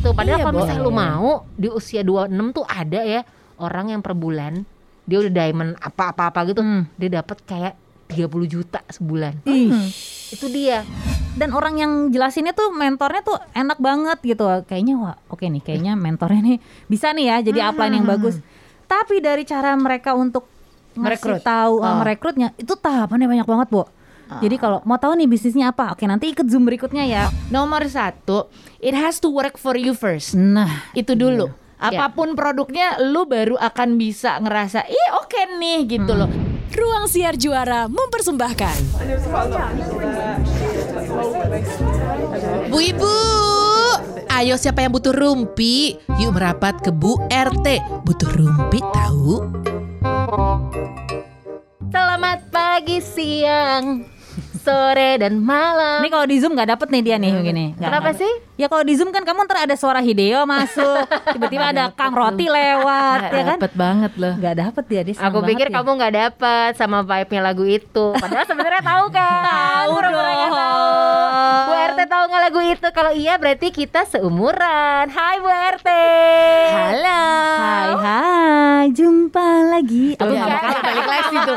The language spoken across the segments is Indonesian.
gitu. Padahal Iya, kalau misalnya lu mau di usia 26 tuh ada ya orang yang per bulan dia udah diamond apa-apa-apa gitu, Hmm. dia dapat kayak 30 juta sebulan. Ih. Itu dia. Dan orang yang jelasinnya tuh mentornya tuh enak banget gitu. Kayaknya wah, oke nih, kayaknya mentornya nih bisa nih ya jadi upline yang bagus. Tapi dari cara mereka untuk Merekrut. tahu uh, Oh. merekrutnya itu tahapannya banyak banget, Bu. Jadi kalau mau tahu nih bisnisnya apa, oke nanti ikut Zoom berikutnya ya. Nomor satu, it has to work for you first. Nah, Itu dulu. Iya. Apa pun produknya, lu baru akan bisa ngerasa, ih oke nih gitu loh. Ruang Siar Juara mempersembahkan Bu Ibu, ayo siapa yang butuh rumpi? Yuk merapat ke Bu RT. Butuh rumpi tahu? Selamat pagi, siang, sore dan malam. ini kalau di Zoom nggak dapet nih dia nih begini. Nggak- Kenapa nggak- sih? Ya kalau di Zoom kan kamu ntar ada suara Hideo masuk, tiba-tiba ada Kang Roti lewat, ya kan? Dapet banget loh. Nggak dapet dia, dia Aku pikir ya. kamu nggak dapat sama vibe-nya lagu itu. Padahal sebenarnya tahu kan? Tahu dong. tahu. RT tahu nggak lagu itu? Kalau iya berarti kita seumuran. Hai Bu RT. Halo. Hai hai, jumpa lagi. Tuh, kan, nggak balik lagi situ.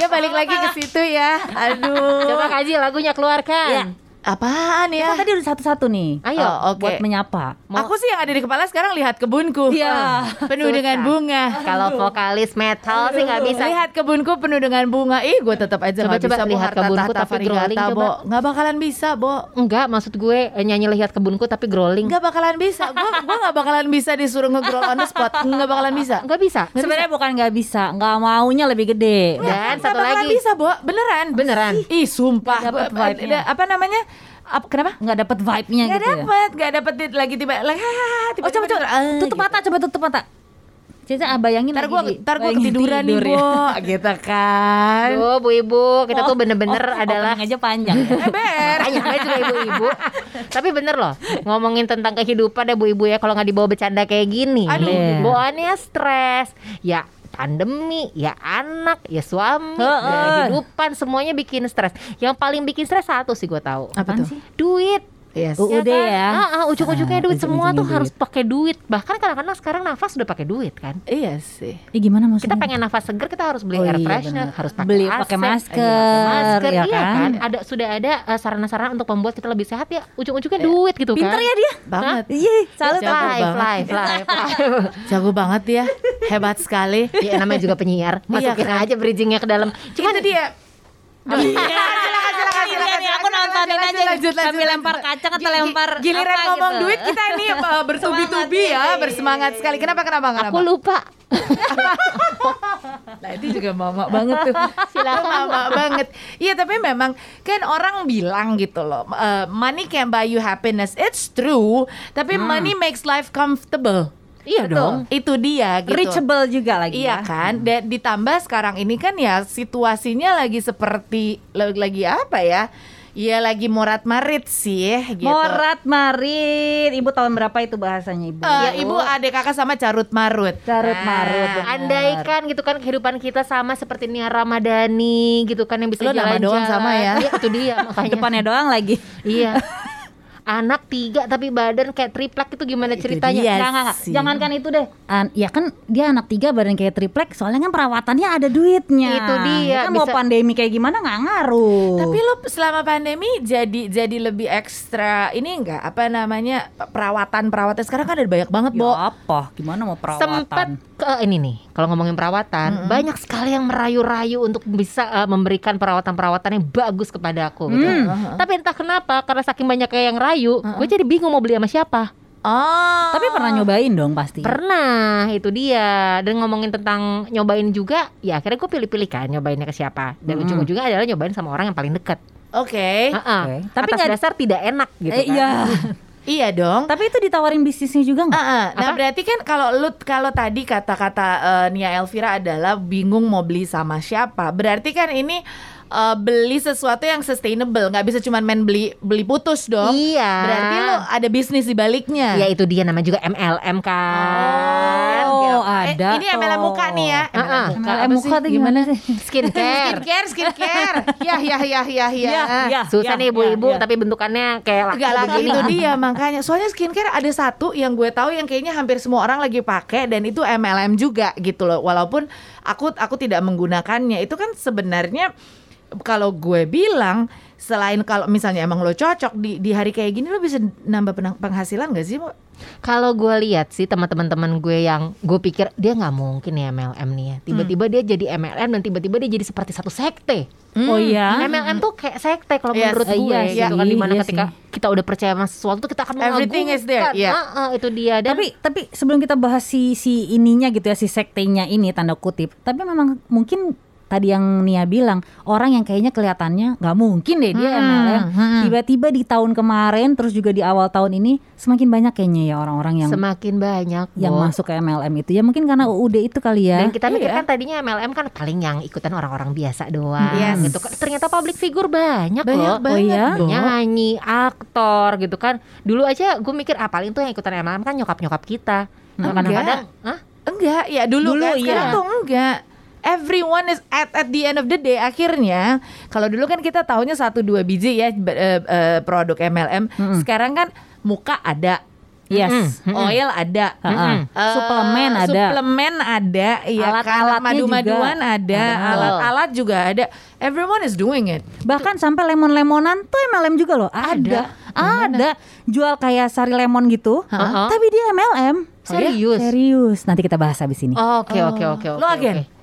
Dia balik lagi ke situ ya. Aduh. Coba kaji lagunya keluarkan. Iya. Apaan ya? tadi udah satu-satu nih. Ayo. Oh, oke. Buat menyapa. Aku sih yang ada di kepala sekarang lihat kebunku. Iya. Penuh Susah. dengan bunga. Kalau vokalis metal sih nggak bisa. Lihat kebunku penuh dengan bunga. Ih, gue tetap aja nggak bisa lihat Harta kebunku tapi growling, coba. Bo. Nggak bakalan bisa, Bo. Enggak, maksud gue eh, nyanyi lihat kebunku tapi growling. Nggak bakalan bisa. Gue gua nggak bakalan bisa disuruh nge-growl on the spot. Nggak bakalan bisa. Enggak bisa. Sebenarnya bukan nggak bisa, nggak maunya lebih gede. Dan Nggak satu bakalan lagi. bisa, Bo. Beneran. Beneran. Ih, sumpah. Apa namanya? Ap- kenapa? Nggak dapet vibe-nya Gak gitu ya. dapet, gak dapet di- lagi tiba, lagi hahaha, Oh coba coba ah, tutup mata, coba tutup mata. Caca ah, bayangin Ntar lagi gue di- ntar gue ketiduran nih, tidur ya. Bo. Gitu kan. Duh, Bu Ibu, kita tuh bener-bener Oh, adalah opening aja panjang. ya. Eber. Makanya namanya juga ibu-ibu Tapi bener loh Ngomongin tentang kehidupan ya bu ibu ya Kalau nggak dibawa bercanda kayak gini Aduh. Bawaannya stres Ya pandemi Ya anak Ya suami. Ya kehidupan Semuanya bikin stres Yang paling bikin stres satu sih gue tahu Apa tuh? sih? Duit Yes. UUD ya. Ah, ah, ujung-ujungnya Ah, duit semua ujung-ujungnya tuh harus duit. pakai duit bahkan kadang-kadang sekarang nafas udah pakai duit kan Iya sih. Ih, gimana maksudnya? kita pengen nafas seger kita harus beli Oh air iya, freshener harus pakai Beli AC, pakai masker, iya, masker ya iya kan? kan ada sudah ada eh, sarana-sarana untuk membuat kita lebih sehat ya ujung-ujungnya duit gitu Pinter kan ya dia. Banget. Iya, salut live, banget. live, live. Jago banget ya. Hebat sekali. ya namanya juga penyiar Iya masukin kan? aja bridgingnya ke dalam Cuman itu dia. Iya, iya, nih, aku nontonin aja nih, sambil lempar kacang atau lempar Giliran apa ngomong gitu. duit kita ini uh, bertubi-tubi ya, bersemangat sekali. Kenapa kenapa kenapa? aku lupa. Nah itu juga mama banget tuh. Silakan. Mama banget. Iya tapi memang Kan orang bilang gitu loh uh, Money can buy you happiness. It's true Tapi money makes life comfortable. Iya Betul. dong. Itu dia gitu. Reachable juga lagi Iya ya. kan? Dan ditambah sekarang ini kan ya Situasinya lagi seperti Lagi apa ya Ya lagi morat marit sih gitu Morat marit. Ibu tahun berapa itu bahasanya ibu? Eh, Ibu adek kakak sama carut marut Carut Nah, marut. bener. Andaikan gitu kan kehidupan kita sama seperti Nia Ramadhani gitu kan yang bisa Lo nama jalan-jalan. doang sama ya? Iya itu dia makanya. Depannya doang lagi. Iya. Anak tiga tapi badan kayak triplek itu gimana Itu ceritanya? dia. Nggak. Jangankan itu deh. An- ya kan dia anak tiga badan kayak triplek. Soalnya kan perawatannya ada duitnya. Itu dia, Ya kan mau bisa- pandemi kayak gimana nggak ngaruh. Tapi lo selama pandemi jadi jadi lebih ekstra ini enggak apa namanya perawatan perawatan sekarang kan ada banyak banget ya Bo. apa? Gimana mau perawatan? Sempet ke ini nih kalau ngomongin perawatan banyak sekali yang merayu-rayu untuk bisa eh, memberikan perawatan-perawatan yang bagus kepada aku gitu. Hmm. Tapi entah kenapa karena saking banyak yang rayu, gue jadi bingung mau beli sama siapa. Oh. Tapi pernah nyobain dong pasti. Pernah, itu dia. Dan ngomongin tentang nyobain juga, ya akhirnya gue pilih-pilih kan nyobainnya ke siapa. Dan Mm-mm. ujung-ujungnya adalah nyobain sama orang yang paling dekat. Oke. Heeh. Oke. Tapi Tapi Atas nggak- dasar tidak enak gitu Eh, kan. iya. Iya dong. Tapi itu ditawarin bisnisnya juga nggak? Ah, ah. Nah Apa? berarti kan kalau lu kalau tadi kata-kata eh, Nia Elvira adalah bingung mau beli sama siapa. Berarti kan ini eh, beli sesuatu yang sustainable, nggak bisa cuma main beli beli putus dong. Iya. Berarti lu ada bisnis di baliknya. Ya itu dia namanya juga MLM kan. Oh, I Eh, ada. ini MLM muka nih ya. MLM muka, MLM apa muka sih? tuh gimana sih? Skincare. Skincare, skincare. ya, ya, ya, ya, ya. Iya, iya. Susah Ya, nih ibu-ibu ya, ya. tapi bentukannya kayak laki Gak laki begini. itu dia makanya. Soalnya skincare ada satu yang gue tahu yang kayaknya hampir semua orang lagi pakai dan itu MLM juga gitu loh. Walaupun aku aku tidak menggunakannya. Itu kan sebenarnya kalau gue bilang selain kalau misalnya emang lo cocok di di hari kayak gini lo bisa nambah penang- penghasilan gak sih? Kalau gue lihat sih teman-teman teman gue yang gue pikir dia nggak mungkin ya MLM nih ya. Tiba-tiba dia jadi MLM dan tiba-tiba dia jadi seperti satu sekte. Oh iya. MLM tuh kayak sekte kalau Yes. menurut Eh, gue iya gitu kan di mana iya ketika kita udah percaya sama sesuatu tuh kita akan Everything is there, mengagumkan. iya. Ah, ah, itu dia dan tapi tapi sebelum kita bahas si si ininya gitu ya si sektenya ini tanda kutip tapi memang mungkin tadi yang Nia bilang orang yang kayaknya kelihatannya nggak mungkin deh dia MLM tiba-tiba di tahun kemarin terus juga di awal tahun ini semakin banyak kayaknya ya orang-orang yang semakin banyak yang Bo. masuk ke MLM itu ya mungkin karena UUD itu kali ya Dan kita mikir Iya. kan tadinya MLM kan paling yang ikutan orang-orang biasa doang Yes. gitu kan. Ternyata public figure banyak, Banyak loh. Oh iya? Nyanyi, aktor gitu kan. Dulu aja gue mikir ah paling tuh yang ikutan MLM kan nyokap-nyokap kita. Nah, Enggak. kadang-kadang, hah? Enggak, ya dulu, Dulu, kan sekarang iya. tuh enggak. Everyone is at at the end of the day akhirnya kalau dulu kan kita tahunya satu dua biji ya eh, eh, produk MLM. Sekarang kan muka ada. yes Oil ada, Heeh. Eh, Suplemen ada. suplemen ada, iya kan, Alat-alatnya madu-maduan juga. ada, Ada. alat-alat juga ada. Everyone is doing it. bahkan sampai lemon-lemonan tuh MLM juga loh ada ada jual kayak sari lemon gitu Heeh. tapi dia MLM Serius? serius nanti kita bahas habis ini Oke, oke, oke, oke. Lo agen? oke.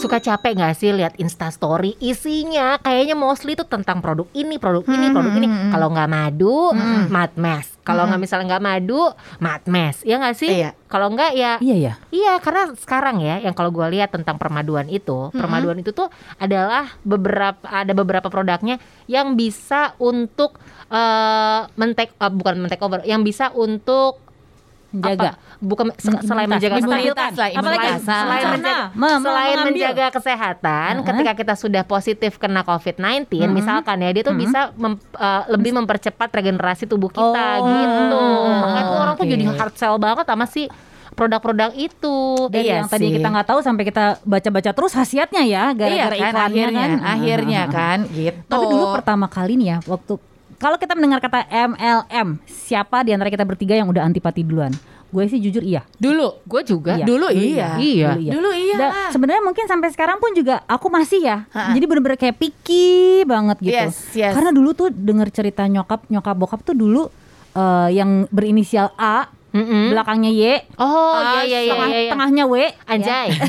Suka capek gak sih lihat instastory isinya kayaknya mostly itu tentang produk ini, produk ini, produk ini. Kalau nggak madu, mat mes. Kalau nggak misalnya nggak madu, mat mes. Ya nggak sih? Iya. Kalau nggak ya iya ya Iya, karena sekarang ya, yang kalau gue lihat tentang permaduan itu, permaduan itu tuh adalah beberapa ada beberapa produknya yang bisa untuk eh mentek eh, bukan mentek over, yang bisa untuk menjaga apa? bukan se- selain menjaga kesehatan, selain, imunitas. selain, menjaga, selain menjaga kesehatan, Uh-huh. ketika kita sudah positif kena COVID-19, misalkan ya, dia tuh bisa mem- eh, lebih mempercepat regenerasi tubuh kita Oh, gitu. Makanya tuh orang tuh oke. jadi hard sell banget sama si produk-produk itu. dari Iya yang tadi sih. kita nggak tahu sampai kita baca-baca terus khasiatnya ya Iya gara-gara kan iklannya akhirnya, kan akhirnya kan gitu. tapi dulu pertama kali nih ya waktu kalau kita mendengar kata MLM siapa di antara kita bertiga yang udah antipati duluan gue sih jujur iya dulu Gue juga. Iya. Dulu iya. Iya. Dulu iya. Dulu iya. Dan sebenarnya mungkin sampai sekarang pun juga aku masih ya. Ha-ha. Jadi bener-bener kayak picky banget gitu. Yes, yes. Karena dulu tuh denger cerita nyokap, nyokap bokap tuh dulu eh, yang berinisial A, Mm-mm. belakangnya Y, Oh iya iya iya tengah- iya. iya. tengahnya W. Anjay.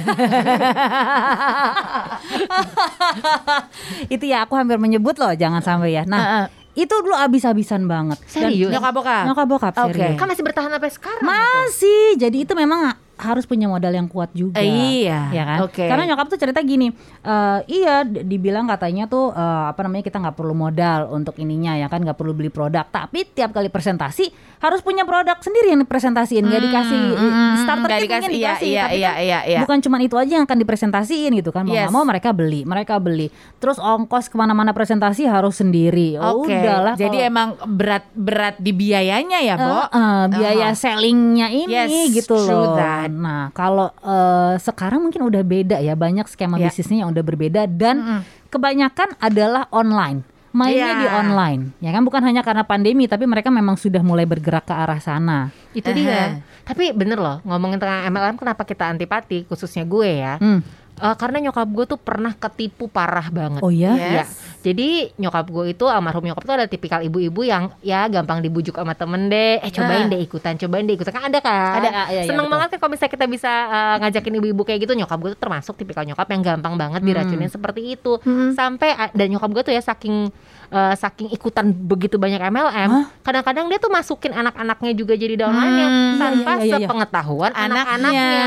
Itu ya aku hampir menyebut loh, jangan sampai ya. Nah, Ha-ha. Itu dulu abis-abisan banget. Dan- Serius? Nyokap bokap. Nyokap bokap Oke. serius. Kan masih bertahan sampai sekarang. Masih. Jadi itu memang harus punya modal yang kuat juga. Eh, iya. Ya kan? Oke. Karena nyokap tuh cerita gini, eh, iya dibilang katanya tuh eh, apa namanya kita nggak perlu modal untuk ininya ya kan nggak perlu beli produk. Tapi tiap kali presentasi harus punya produk sendiri yang dipresentasiin, nggak dikasih Hmm, starter nggak kit dikasih, mungkin iya, dikasih, iya, tapi iya, kan iya, iya. bukan cuma itu aja yang akan dipresentasiin gitu kan. Mau Yes. mau mereka beli, mereka beli. Terus ongkos ke mana-mana presentasi harus sendiri. Oh, Oke. Udahlah. Jadi kalau- emang berat berat di biayanya ya, Bo. Eh, biaya Uh-huh. sellingnya ini Yes, gitu loh. that. Nah kalau eh, sekarang mungkin udah beda ya banyak skema Ya. bisnisnya yang udah berbeda dan Mm-mm. kebanyakan adalah online. Mainnya Iya. di online, ya kan bukan hanya karena pandemi, tapi mereka memang sudah mulai bergerak ke arah sana. Itu dia. Tapi bener loh ngomongin tentang MLM kenapa kita antipati khususnya gue ya. Hmm. Eh, karena nyokap gue tuh pernah ketipu parah banget. Oh ya? Iya. Yes. Jadi nyokap gue itu almarhum nyokap itu adalah tipikal ibu-ibu yang ya gampang dibujuk sama temen deh. Eh cobain Ah. deh ikutan, cobain deh ikutan. Kan ada kan? Ada, ah, iya, iya, Seneng betul. banget kan kalau misalnya kita bisa eh, ngajakin ibu-ibu kayak gitu. Nyokap gue tuh termasuk tipikal nyokap yang gampang banget diracunin seperti itu. Sampai a- dan nyokap gue tuh ya saking eh, saking ikutan begitu banyak MLM, kadang-kadang dia tuh masukin anak-anaknya juga jadi downline-nya Hmm, tanpa iya, iya, iya, iya. sepengetahuan Anaknya. anak-anaknya.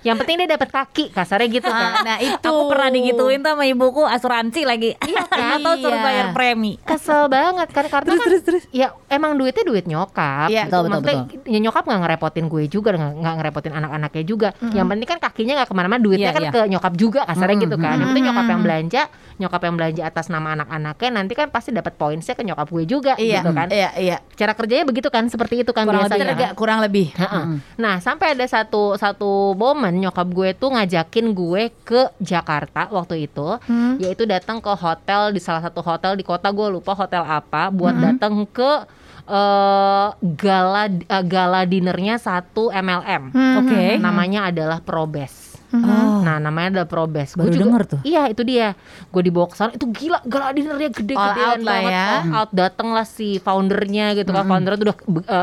Yang penting dia dapat kaki, kasarnya gitu kan. Nah, itu. Aku pernah digituin tuh sama ibuku asuransi lagi. Iya kan? Atau suruh Iya. bayar premi. kesel banget kan karena Terus, kan terus, terus. ya emang duitnya duit nyokap Iya, gitu. betul, betul, Maksudnya ya nyokap nggak ngerepotin gue juga nggak ngerepotin anak-anaknya juga yang penting kan kakinya nggak ke mana-mana duitnya Iya, kan iya. ke nyokap juga kasarnya Mm, gitu kan mm, yang penting nyokap yang belanja nyokap yang belanja atas nama anak-anaknya nanti kan pas pasti dapat pointsnya ke nyokap gue juga Iya, gitu kan. iya, iya. Cara kerjanya begitu kan, seperti itu kan Kurang lebih, biasanya. terga- kurang lebih. Heeh. Nah sampai ada satu satu momen nyokap gue tuh ngajakin gue ke Jakarta waktu itu, Hmm. yaitu datang ke hotel di salah satu hotel di kota gue lupa hotel apa, buat Hmm. datang ke eh, gala eh, gala dinernya satu MLM. Hmm. Oke. Namanya adalah Probes. Oh. Nah namanya adalah Probes. Gue Baru juga denger tuh. Iya itu dia. Gue dibawa ke sana itu gila gala dinernya All gede-gedean out lah banget. ya. All out dateng lah si foundernya gitu kan. Foundernya tuh udah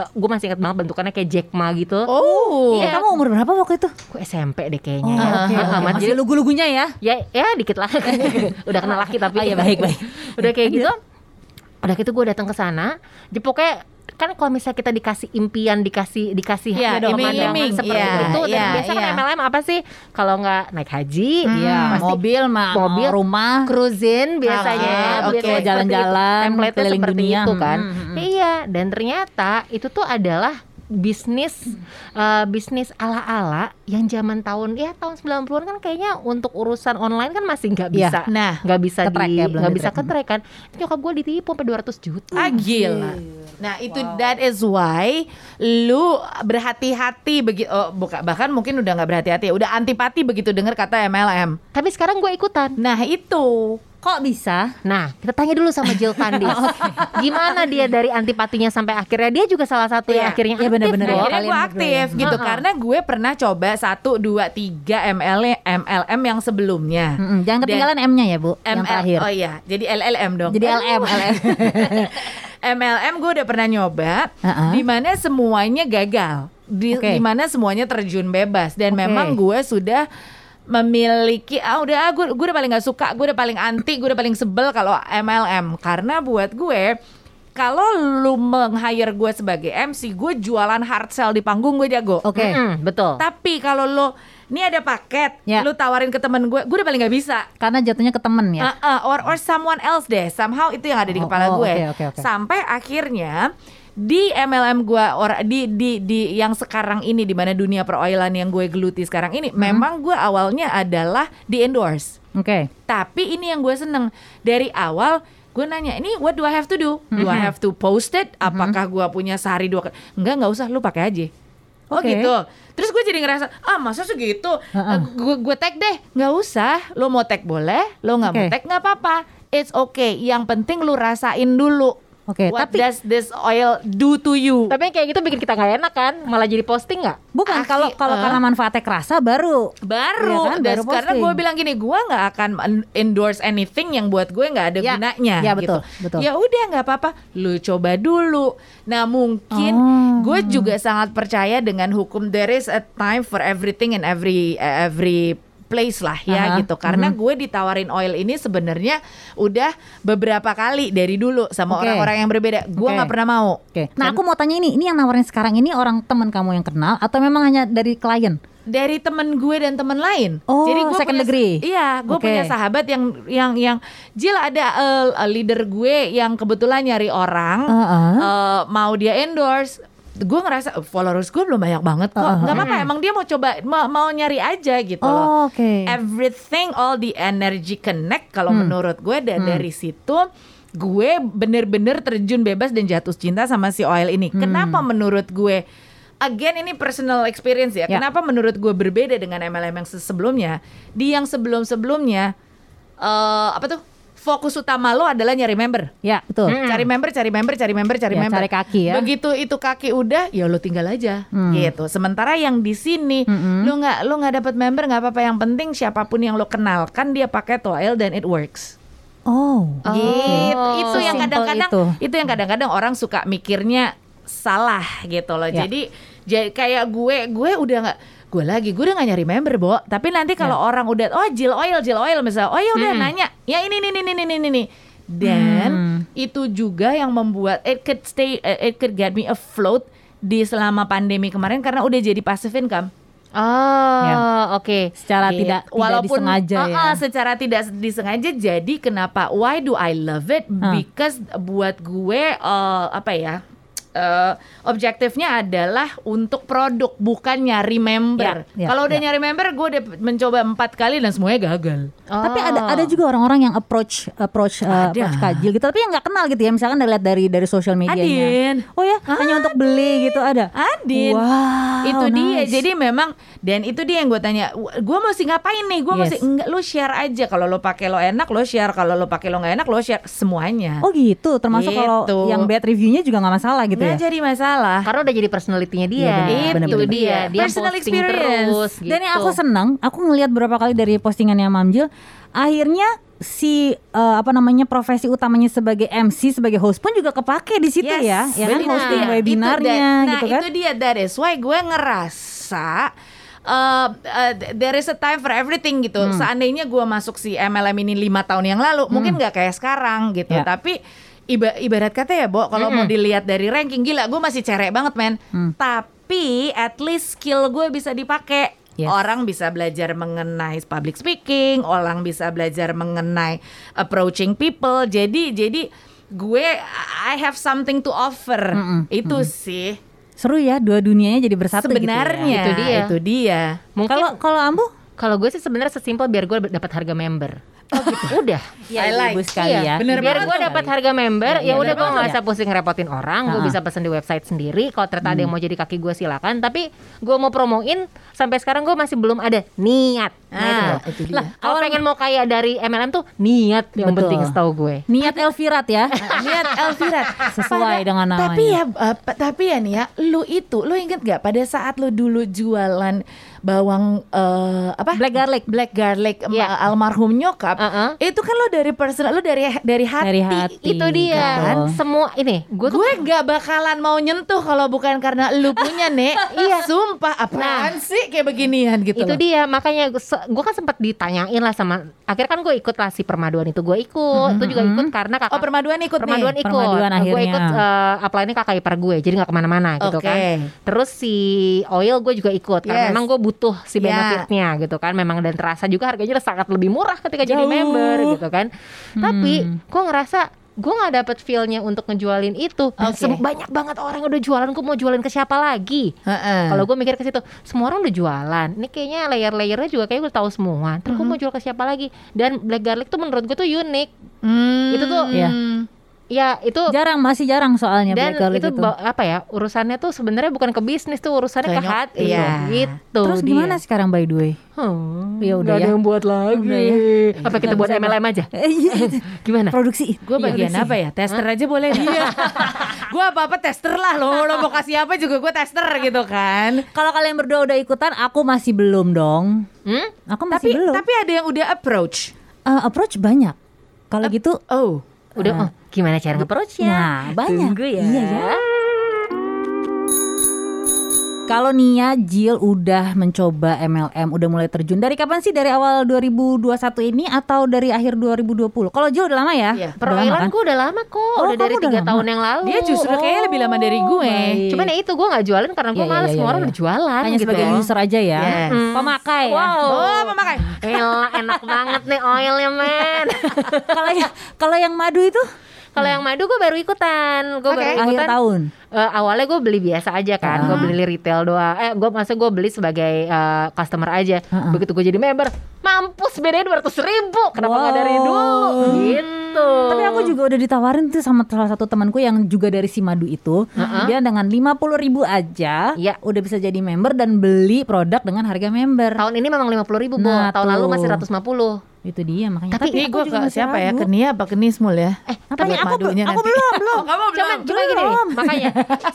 gue masih ingat banget bentukannya kayak Jack Ma gitu. Oh. Eh, kamu umur berapa waktu itu? Gue SMP deh kayaknya Oh, ya. oke, Heeh, oke. Mas. Masih lugu-lugunya ya. Ya ya dikit lah. udah kenal laki tapi Oh, iya, baik, baik. udah kayak gitu. Udah gitu gue datang ke sana. Jadi pokoknya kan kalau misalnya kita dikasih impian, dikasih dikasih Iya, dong, iming-iming. pemandangan seperti Iya, itu dan iya, biasa kan iya. MLM apa sih? Kalau nggak naik haji, Iya, pasti mobil, ma mobil, rumah. cruising biasanya, Ah, biasanya seperti Jalan-jalan, template seperti dunia. itu kan. Hmm, hmm, hmm. Iya, dan ternyata itu tuh adalah bisnis eh, bisnis ala-ala yang zaman tahun ya tahun 90-an kan kayaknya untuk urusan online kan masih nggak Iya. bisa Nah, nggak bisa di ya, nggak bisa di-track. ke kan nyokap gue ditipu sampai 200 juta Ah gila. Nah itu that is why lu berhati-hati begitu. Oh, buka, bahkan mungkin udah nggak berhati-hati, ya, udah antipati begitu dengar kata MLM. tapi sekarang gue ikutan Nah itu. Kok bisa? Nah, kita tanya dulu sama Jill Candice. Gimana dia dari antipatinya sampai akhirnya dia juga salah satu yang Iya. akhirnya Iya, aktif bener-bener dong. ya. Akhirnya kalian gue aktif ya. gitu Heeh. karena gue pernah coba satu dua tiga ML MLM yang sebelumnya. Mm-mm, Jangan Dan- ketinggalan M-nya ya, Bu. yang ML terakhir. Oh iya, jadi LLM dong. Jadi LM, LM. MLM gue udah pernah nyoba, Heeh. di mana semuanya gagal, di Oke. di mana semuanya terjun bebas dan Oke. memang gue sudah memiliki ah udah ah, gue gue udah paling nggak suka, gue udah paling anti, gue udah paling sebel kalau MLM karena buat gue kalau lu meng-hire gue sebagai MC, gue jualan hard sell di panggung gue jago. Oke. Mm-mm, betul. Tapi kalau lo ini ada paket, Ya. lu tawarin ke temen gue, gue udah paling nggak bisa. Karena jatuhnya ke temen ya. Uh, uh, or or someone else deh. Somehow itu yang ada di Oh, kepala oh, gue. oke, oke, oke. Sampai akhirnya di MLM gue or di di di yang sekarang ini di mana dunia peroilan yang gue geluti sekarang ini, Hmm. memang gue awalnya adalah di endorse. Oke. Tapi ini yang gue seneng dari awal gue nanya ini what do I have to do? Do I have to post it? Apakah gue punya sehari dua? Enggak nggak usah lu pakai aja. Oh Oke. gitu. Terus gue jadi ngerasa ah masa segitu? Gue gue tag deh. Nggak usah. Lo mau tag boleh. Lo nggak mau Oke. tag nggak apa-apa. It's okay. Yang penting lu rasain dulu. Oke, What tapi- does this oil do to you? Tapi kayak gitu bikin kita nggak enak kan? Malah jadi posting nggak? Bukan kalau kalau eh. karena manfaatnya kerasa baru baru, Iya kan, Dan baru karena posting. gue bilang gini gue nggak akan en- endorse anything yang buat gue nggak ada Ya, gunanya ya, gitu. betul, betul. ya udah nggak apa-apa lu coba dulu nah mungkin Oh. gue juga sangat percaya dengan hukum there is a time for everything and every every place lah ya Aha, gitu karena gue ditawarin oil ini sebenarnya udah beberapa kali dari dulu sama Oke. orang-orang yang berbeda gue nggak pernah mau Oke. Nah, aku mau tanya ini, ini yang nawarin sekarang ini orang teman kamu yang kenal atau memang hanya dari klien? dari temen gue dan temen lain. Oh, gue second punya, degree. Iya, gue Oke. punya sahabat yang yang yang Jil ada eh, leader gue yang kebetulan nyari orang Heeh. eh, mau dia endorse. Gue ngerasa "Oh, followers gue belum banyak banget kok. Heeh. Nggak apa-apa, emang dia mau coba mau, mau nyari aja gitu loh. Oh, oke. Everything all the energy connect kalau Hmm. menurut gue dan dari situ gue bener-bener terjun bebas dan jatuh cinta sama si oil ini. Hmm. Kenapa menurut gue Again ini personal experience ya. Ya. Kenapa menurut gue berbeda dengan MLM yang se- sebelumnya? Di yang sebelum-sebelumnya eh apa tuh? Fokus utama lo adalah nyari member. Ya, betul. Cari member, cari member, cari member, cari Ya, member. cari kaki ya. Begitu itu kaki udah, ya lo tinggal aja, Hmm. gitu. Sementara yang di sini, Mm-mm. lo nggak lo nggak dapat member nggak apa-apa. Yang penting siapa pun yang lo kenalkan dia pakai toil dan it works. Oh. Gitu. Itu yang Sesimpel kadang-kadang itu. itu. yang kadang-kadang orang suka mikirnya salah gitu loh. Ya. Jadi jadi kayak gue gue udah nggak gue lagi gue udah gak nyari member Bo tapi nanti kalau Ya. orang udah oh Jill Oil Jill Oil misalnya oh ya udah nanya ya ini ini ini ini ini ini dan Hmm. itu juga yang membuat it could stay it could get me afloat di selama pandemi kemarin karena udah jadi passive income Oh, Ya. oke. Secara Gitu. tidak tidak disengaja uh, ya. uh, secara tidak disengaja jadi kenapa why do I love it Hah. because buat gue uh, apa ya eh, objektifnya adalah untuk produk bukan nyari member. Ya, ya, Kalau udah ya. nyari member, gue udah mencoba empat kali dan semuanya gagal. Tapi Oh. ada ada juga orang-orang yang approach approach uh, Ada. approach kajil gitu tapi yang nggak kenal gitu ya misalkan dari lihat dari dari sosial medianya. Adin. Oh ya, hanya untuk beli gitu ada. Adin. Wow. itu dia. nice. Jadi memang dan itu dia yang gue tanya, gue mesti ngapain nih? Gue Yes. mesti enggak lu share aja kalau lo pakai lo enak lo share, kalau lo pakai lo nggak enak lo share semuanya. Oh gitu, termasuk kalau Gitu. yang bad reviewnya juga nggak masalah gitu nggak ya. jadi masalah. Karena udah jadi personality-nya dia. Iya, bener, itu bener, bener. dia. Dia Personal posting experience. terus. Dan yang gitu. aku senang, aku ngelihat beberapa kali dari postingannya Mamjil, akhirnya si eh, apa namanya profesi utamanya sebagai MC sebagai host pun juga kepake di situ ya, ya kan hosting Itu webinarnya that- nah, gitu kan. itu dia that is why gue ngerasa uh, uh, there is a time for everything gitu. Hmm. Seandainya gue masuk si MLM ini lima tahun yang lalu, mungkin nggak kayak sekarang gitu. Ya. Tapi iba- ibarat kata ya, Bo, kalau mau dilihat dari ranking gila, gue masih cerek banget, men. Hmm. Tapi at least skill gue bisa dipakai. Yes. Orang bisa belajar mengenai public speaking, orang bisa belajar mengenai approaching people. Jadi jadi gue I have something to offer. Itu sih Seru ya dua dunianya jadi bersatu sebenarnya. Itu dia. Itu dia. gitu ya. Kalau kalau Ambu Kalau gue sih sebenarnya sesimpel biar gue dapat harga member. Udah. ya I like. ibu sekali Iya, ya. bener biar gue dapat harga member, Iya, ya iya, udah gue nggak usah pusing repotin orang, gue bisa pesen di website sendiri. Kalau ternyata ada yang mau jadi kaki gue silakan. Tapi gue mau promoin sampai sekarang gue masih belum ada niat. Nah, Ah, itu, itu. Lah, kalau pengen mau kaya dari MLM tuh niat yang Betul. penting setahu gue. Niat Elvirat ya. Niat Elvirat Sesuai dengan namanya. Tapi ya uh, tapi ya nih ya, lu itu lu inget gak pada saat lu dulu jualan bawang eh, apa? Black garlic. Black garlic Iya. almarhum nyokap. Uh-uh. Itu kan lu dari personal lu dari dari hati. Dari hati. Itu dia. Betul. Semua ini gue tuh Gue gak bakalan mau nyentuh kalau bukan karena lu punya nek. iya. Sumpah apaan sih kayak beginian gitu itu loh. dia makanya gue kan sempat ditanyain lah sama akhirnya kan gue ikut lah si permaduan itu gue ikut itu juga ikut karena kakak Oh permaduan ikut permaduan nih. ikut Permaduan gue akhirnya. ikut uh, apply-nya kakak ipar gue jadi nggak ke mana-mana gitu Oke. kan terus si oil gue juga ikut karena Yes. memang gue butuh si Ya. benefitnya gitu kan memang dan terasa juga harganya sangat lebih murah ketika jadi Jauh. member gitu kan tapi Hmm. gue ngerasa gue nggak dapet feelnya untuk ngejualin itu se- banyak banget orang udah jualan gue mau jualin ke siapa lagi Heeh. kalau gue mikir ke situ, semua orang udah jualan. Ini kayaknya layer-layernya juga kayak gue tahu semua. Terus gue mau jual ke siapa lagi? Dan black garlic tuh menurut gue tuh unik. Hmm. Itu tuh- Iya. Ya itu Jarang masih jarang soalnya dan black garlic itu itu. ba- apa ya urusannya tuh sebenarnya bukan ke bisnis tuh urusannya ke Ke hati iya. gitu. Terus dia. gimana sekarang by the way? Hmm, Ya udah nggak ada ya. yang buat lagi. Udah ya. Apa kita buat MLM aja? Gimana? Produksi. Gue bagian apa ya? Tester aja boleh Iya Gue apa-apa tester lah Lo, lo mau kasih apa juga gue tester gitu kan Kalau kalian berdua udah ikutan, aku masih belum dong. Hmm? Aku Tapi masih belum. tapi ada yang udah approach Eh, approach banyak. Kalau gitu, Oh Udah, oh, gimana cara nge-approach-nya? nah banyak. Tunggu ya. Iya ya. Kalau Nia Jill udah mencoba MLM, udah mulai terjun. Dari kapan sih? Dari awal 2021 ini atau dari akhir 2020? Kalau Jill udah lama ya? Iya. Gue udah lama kok, Oh, udah dari tiga tahun yang lalu. Dia justru kayaknya lebih lama dari gue. baik. Cuman ya itu gue nggak jualan karena gue Iya, iya, males iya, semua orang iya. udah jualan Hanya gitu. sebagai user aja ya. Yes. Hmm. Pemakai ya. Wow. Oh memakai Elah, enak banget nih oilnya men. Kalau yang kalau yang madu itu Kalau yang madu gue baru ikutan, gue Oke. baru akhir ikutan. tahun. Eh, awalnya gue beli biasa aja kan, gue beli retail doang. Eh, gue maksudnya gue beli sebagai eh, customer aja. Heeh. Begitu gue jadi member, mampus bedanya dua ratus ribu. Kenapa nggak dari Wow. dulu? Gitu. Tapi aku juga udah ditawarin tuh sama salah satu temanku yang juga dari si madu itu. Dia dengan 50 ribu aja Iya. udah bisa jadi member dan beli produk dengan harga member. tahun ini memang lima puluh ribu, Bo. Nah, tahun lalu masih 150 Itu dia makanya. Tapi, aku gue ke siapa ya? ragu. Ke Nia apa ke Nismul ya? Eh, tapi Aku madunya belum, aku nanti. belum, belum. Oh, kamu Cuman, cuma gini nih, makanya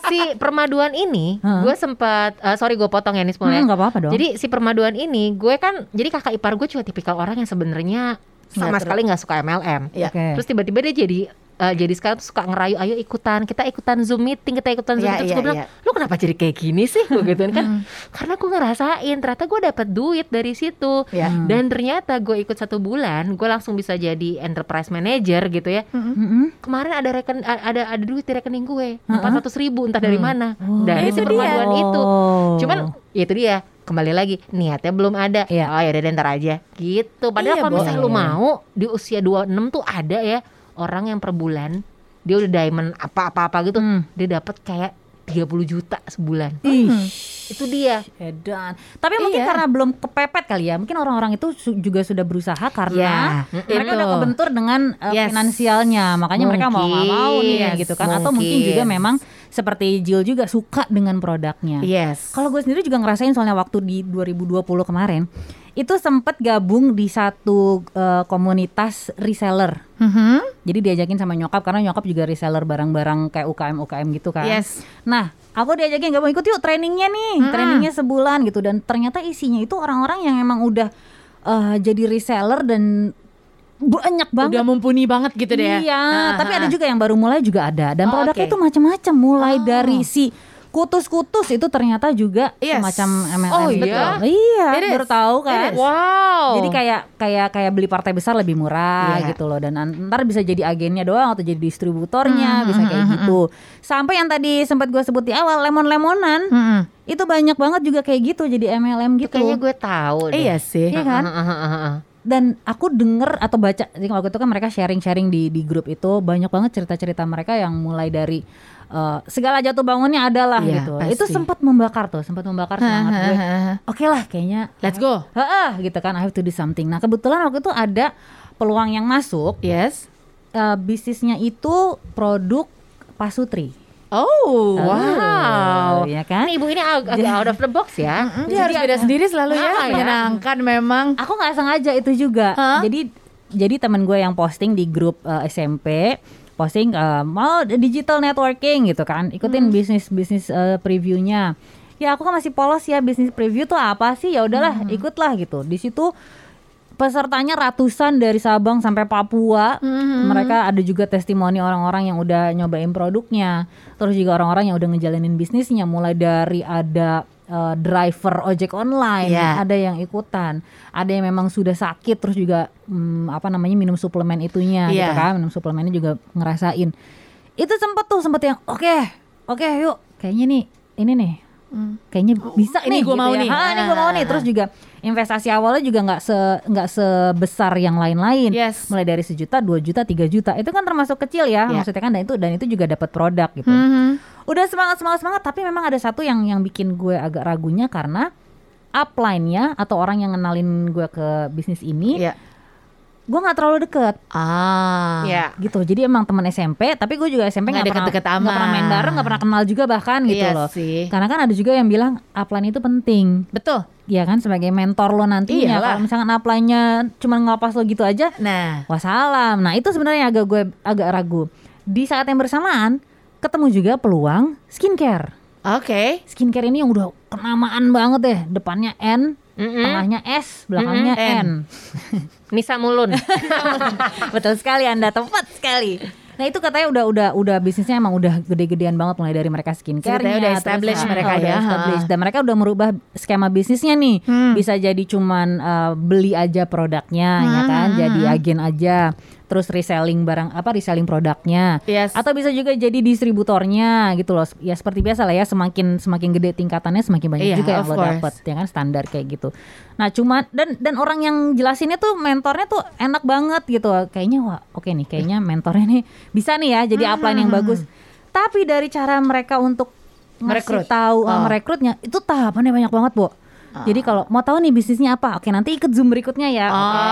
si permaduan ini, gue sempat, eh, sorry gue potong ya nih Hmm, ya. nggak apa-apa dong. Jadi si permaduan ini, gue kan, jadi kakak ipar gue juga tipikal orang yang sebenarnya sama sekali nggak suka MLM. Iya. Oke. Terus tiba-tiba dia jadi eh, jadi sekarang suka ngerayu ayo ikutan kita ikutan zoom meeting kita ikutan zoom Iya, terus iya, gue bilang iya. lu kenapa jadi kayak gini sih gue gituin kan karena gue ngerasain ternyata gue dapat duit dari situ Iya. dan ternyata gue ikut satu bulan gue langsung bisa jadi enterprise manager gitu ya Mm-mm. kemarin ada reken ada ada duit di rekening gue empat ratus ribu entah dari mana Oh. dari Itu si dia. permaduan itu Oh. cuman ya itu dia kembali lagi niatnya belum ada Iya. oh ya udah deh, ntar aja gitu padahal Iya, kalau misalnya lu mau di usia 26 tuh ada ya orang yang per bulan dia udah diamond apa-apa-apa gitu, Hmm. dia dapat kayak 30 juta sebulan. Ih, Itu dia. edan. Tapi mungkin Iya. karena belum kepepet kali ya. Mungkin orang-orang itu su- juga sudah berusaha karena Ya, mereka itu. udah kebentur dengan uh, Yes. finansialnya. Makanya mereka mau nggak mau nih Mungkin, gitu kan. Atau mungkin mungkin. juga memang seperti Jill juga suka dengan produknya. Yes. Kalau gue sendiri juga ngerasain soalnya waktu di 2020 kemarin itu sempat gabung di satu uh, komunitas reseller. Mhm. Jadi diajakin sama nyokap karena nyokap juga reseller barang-barang kayak UKM UKM gitu kan. Yes. Nah, aku diajakin gabung ikut yuk trainingnya nih, trainingnya sebulan gitu dan ternyata isinya itu orang-orang yang emang udah uh, jadi reseller dan banyak banget. Udah mumpuni banget gitu deh ya. Iya, Ah, tapi ada ah. juga yang baru mulai juga ada dan Oh, produknya oke. itu macam-macam mulai Oh. dari si kutus-kutus itu ternyata juga Yes. semacam MLM Oh, gitu. iya? Iya, It is. baru tahu kan. Is. Wow. Jadi kayak kayak kayak beli partai besar lebih murah Iya. gitu loh dan an- ntar bisa jadi agennya doang atau jadi distributornya Hmm, bisa kayak gitu. Sampai yang tadi sempat gue sebut di awal lemon-lemonan Mhm. itu banyak banget juga kayak gitu jadi MLM Itu gitu. kayaknya gue tahu deh. Iya sih. Iya kan? Heeh, heeh. Dan aku denger atau baca jadi waktu itu kan mereka sharing-sharing di di grup itu banyak banget cerita-cerita mereka yang mulai dari eh, segala jatuh bangunnya adalah Iya, gitu. pasti. Itu sempat membakar tuh, sempat membakar semangat gue. Oke lah kayaknya Let's go. Heeh, gitu kan I have to do something. Nah, kebetulan waktu itu ada peluang yang masuk Yes. eh, bisnisnya itu produk pasutri. Oh, Wow. ya kan? Ini ibu ini ag- agak out of the box ya. Dia harus beda sendiri selalu ya. Ah, ya. Menyenangkan memang. Aku nggak sengaja itu juga. Hah? Jadi jadi teman gue yang posting di grup eh, SMP posting eh, mau digital networking gitu kan. Ikutin bisnis bisnis eh, previewnya. Ya aku kan masih polos ya bisnis preview tuh apa sih? Ya udahlah ikutlah gitu. Di situ pesertanya ratusan dari Sabang sampai Papua. Mereka ada juga testimoni orang-orang yang udah nyobain produknya. Terus juga orang-orang yang udah ngejalanin bisnisnya mulai dari ada eh, driver ojek online, Iya. ada yang ikutan, ada yang memang sudah sakit terus juga hmm, apa namanya minum suplemen itunya gitu Iya. kan, minum suplemennya juga ngerasain. Itu sempet tuh sempet yang oke, oke yuk kayaknya nih ini nih kayaknya bisa ini nih gua gitu mau ya. nih. Ah, ini gua mau nih Ah. terus juga investasi awalnya juga nggak se nggak sebesar yang lain-lain Yes. mulai dari sejuta dua juta tiga juta itu kan termasuk kecil ya Iya. maksudnya kan dan itu dan itu juga dapat produk gitu Mhm. Udah semangat semangat semangat tapi memang ada satu yang yang bikin gue agak ragunya karena upline-nya atau orang yang ngenalin gue ke bisnis ini Iya. gue nggak terlalu deket Ah. Ya. gitu jadi emang teman SMP tapi gue juga SMP Nggak pernah deket-deket nggak pernah main bareng nggak pernah kenal juga bahkan gitu Iya loh sih. karena kan ada juga yang bilang upline itu penting Betul. ya kan sebagai mentor lo nantinya Iyalah. kalau misalkan upline-nya cuma ngelapas lo gitu aja Nah, wassalam nah itu sebenarnya agak gue agak ragu di saat yang bersamaan ketemu juga peluang skincare. Oke. skincare ini yang udah kenamaan banget deh. Depannya N Mm-mm. tengahnya S belakangnya Mm-mm, N, Nisa Mulun. betul sekali anda. Tepat sekali. Nah itu katanya udah udah udah bisnisnya emang udah gede-gedean banget mulai dari mereka skincare udah established mereka ya, ha. dan mereka udah merubah skema bisnisnya nih. Hmm. bisa jadi cuman uh, beli aja produknya ya Hmm, kan? Hmm, jadi agen aja terus reselling barang apa reselling produknya Yes. atau bisa juga jadi distributornya gitu loh ya seperti biasa lah ya semakin semakin gede tingkatannya semakin banyak Iya, juga yang of lo course. dapet ya kan standar kayak gitu nah cuma dan dan orang yang jelasinnya tuh mentornya tuh enak banget gitu kayaknya wah oke nih kayaknya mentornya nih bisa nih ya jadi Hmm, upline yang bagus tapi dari cara mereka untuk Merekrut. tahu uh, Oh. merekrutnya itu tahapannya banyak banget bu jadi kalau mau tahu nih bisnisnya apa oke nanti ikut zoom berikutnya ya Oke.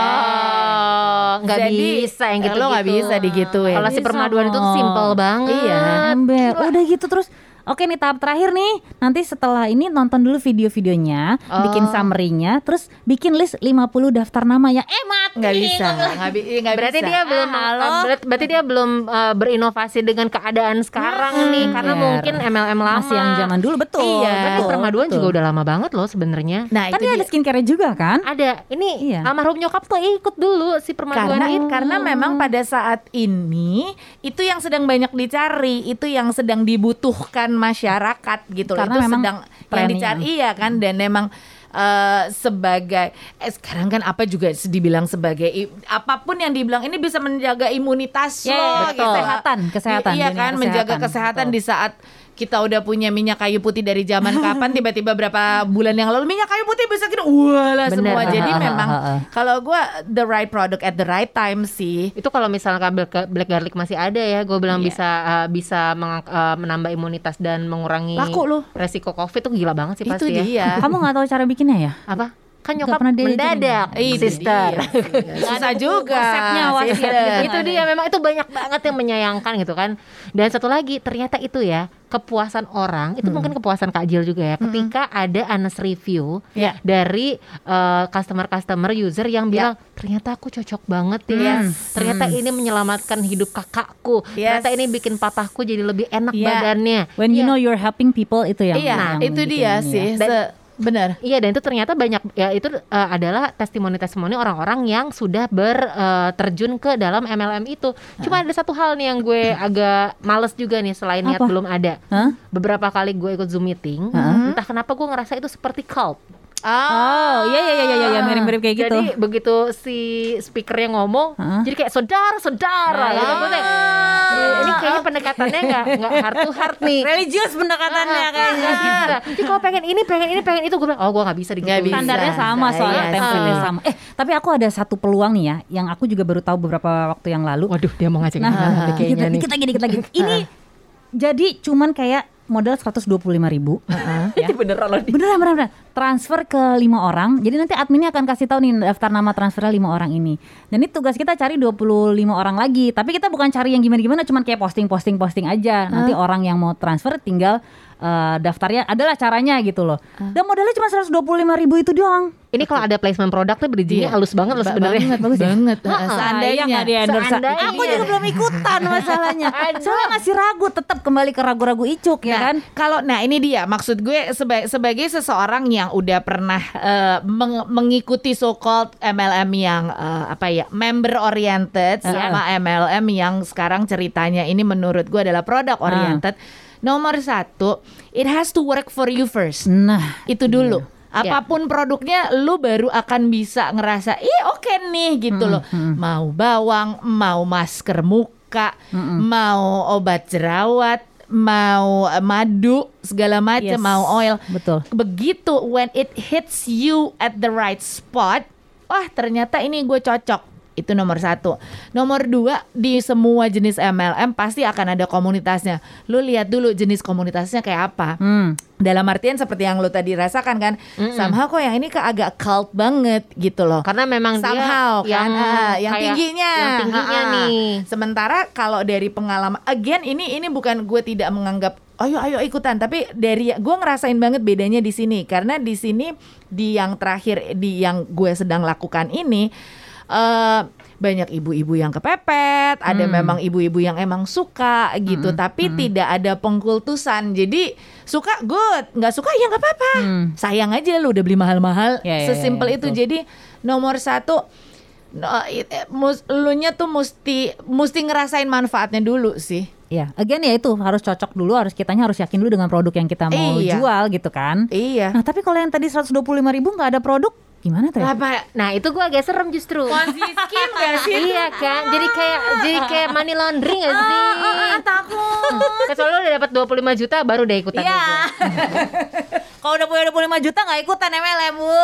Oh, nggak Jadi, bisa yang gitu. lo nggak bisa digituin. Kalau si permaduan itu dong. simple banget. Iya. Ember. Udah gitu terus Oke nih tahap terakhir nih Nanti setelah ini nonton dulu video-videonya Bikin summary-nya Terus bikin list 50 daftar nama ya Eh mati Nggak bisa. Bi- nggak Berarti bisa. dia belum Ah, halo. berat- berarti dia belum uh, berinovasi dengan keadaan sekarang nih karena Ger. mungkin MLM lama. Masih yang zaman dulu betul Iya. Tapi betul, permaduan betul. juga udah lama banget loh sebenarnya. Nah, Kan itu dia ada skincare juga kan Ada. Ini Iya. almarhum nyokap tuh ikut dulu si permaduan karena itu. karena memang pada saat ini itu yang sedang banyak dicari, itu yang sedang dibutuhkan masyarakat gitu loh. Karena itu sedang yang dicari iya kan dan memang eh, sebagai eh, sekarang kan apa juga dibilang sebagai apa pun yang dibilang ini bisa menjaga imunitas Ya, lo betul. gitu. Kesehatan, kesehatan, Iya kan menjaga kesehatan. kesehatan Betul. di saat kita udah punya minyak kayu putih dari zaman kapan? Tiba-tiba berapa bulan yang lalu minyak kayu putih bisa kita walah Bener. semua jadi memang kalau gua the right product at the right time sih. Itu kalau misalkan black, black garlic masih ada ya gue bilang Iya. bisa uh, bisa meng- uh, menambah imunitas dan mengurangi Laku resiko covid tuh gila banget sih itu pasti ya. dia. Kamu nggak tahu cara bikinnya ya? apa kan nyokap pernah mendadak Itu sister dia. susah juga Konsepnya wasiat sister. gitu. itu dia memang itu banyak banget yang menyayangkan gitu kan dan satu lagi ternyata itu ya kepuasan orang itu mungkin kepuasan Kak Jil juga ya ketika ada honest review Ya. dari uh, customer-customer user yang bilang ternyata aku cocok banget ya Yes. ternyata ini menyelamatkan hidup kakakku Yes. ternyata ini bikin papahku jadi lebih enak Ya. badannya When you Iya. know you're helping people itu yang iya yang itu dia ini sih ya. Benar Iya dan itu ternyata banyak ya itu uh, adalah testimoni-testimoni orang-orang yang sudah berterjun ke dalam MLM itu. Cuma ada satu hal nih yang gue agak males juga nih selain niat belum ada. Hah? Beberapa kali gue ikut Zoom meeting, entah kenapa gue ngerasa itu seperti cult. Oh, iya iya iya iya iya mirip-mirip kayak gitu. Jadi begitu si speakernya ngomong, Heeh. jadi kayak saudara-saudara gitu. Gue kayak, ini kayaknya pendekatannya nggak nggak heart to heart nih. religius pendekatannya kayaknya. Nggak bisa. Jadi kalau pengen ini, pengen ini, pengen itu, gue bilang, oh gue nggak bisa digituin. bisa. Standarnya sama soalnya sih. template-nya sama. Eh, tapi aku ada satu peluang nih ya yang aku juga baru tahu beberapa waktu yang lalu. Waduh, dia mau ngajak Nah, kayaknya nih. dikit lagi, dikit lagi. Ini jadi cuman kayak modal 125 ribu. ya. beneran loh. Beneran, beneran, beneran. Transfer ke lima orang. Jadi nanti adminnya akan kasih tahu nih daftar nama transfernya lima orang ini. Dan ini tugas kita cari 25 orang lagi. Tapi kita bukan cari yang gimana-gimana, cuman kayak posting, posting, posting aja. Nanti orang yang mau transfer tinggal eh, daftarnya adalah caranya gitu loh. Dan modalnya cuma 125 ribu itu doang. Ini kalau ada placement produk tuh bridgingnya Iya. halus banget loh sebenarnya. banget, bagus banget. Ah, Seandainya nggak di endorse. Seandainya. Aku juga belum ikutan masalahnya. Soalnya masih ragu, tetap kembali ke ragu-ragu icuk ya Nah, kan. Kalau nah ini dia maksud gue seba- sebagai seseorang yang udah pernah eh, meng- mengikuti so called MLM yang eh, apa ya member oriented sama MLM yang sekarang ceritanya ini menurut gue adalah product oriented. Nomor satu, it has to work for you first. Nah, Itu dulu. Apa pun produknya, lu baru akan bisa ngerasa, ih oke nih gitu loh. Mau bawang, mau masker muka, mau obat jerawat, mau madu, segala macam, Yes. mau oil. betul. Begitu when it hits you at the right spot, wah ternyata ini gue cocok. Itu nomor satu. Nomor dua di semua jenis MLM pasti akan ada komunitasnya. Lu lihat dulu jenis komunitasnya kayak apa. Hmm. Dalam artian seperti yang lo tadi rasakan kan, somehow kok yang ini ke agak cult banget gitu loh. Karena memang Somehow dia kan, ah, yang tingginya, yang tingginya Ah, ah. nih. Sementara kalau dari pengalaman, again ini ini bukan gue tidak menganggap, ayo ayo ikutan, tapi dari gue ngerasain banget bedanya di sini karena di sini di yang terakhir di yang gue sedang lakukan ini. Eh banyak ibu-ibu yang kepepet, ada memang ibu-ibu yang emang suka gitu, tapi tidak ada pengkultusan. Jadi suka good, nggak suka ya nggak apa-apa. Sayang aja lu udah beli mahal-mahal, Ya, ya, ya, sesimpel ya, itu. betul. Jadi nomor satu no, it- eh, mus, elunya tuh mesti mesti ngerasain manfaatnya dulu sih. Ya, again ya itu harus cocok dulu, harus kitanya harus yakin dulu dengan produk yang kita mau Iya. jual gitu kan. Iya. Nah, tapi kalau yang tadi 125 ribu nggak ada produk, gimana tuh ya? Apa? Nah itu gue agak serem justru. Scheme gak sih? iya kan, jadi kayak jadi kayak money laundering gak sih? Ah, takut. Kecuali lo udah dapat 25 juta baru deh ikutan Iya. kalau udah punya 25 juta nggak ikutan MLM, Bu.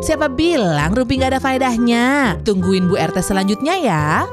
Siapa bilang Rumpi nggak ada faedahnya? Tungguin Bu RT selanjutnya ya.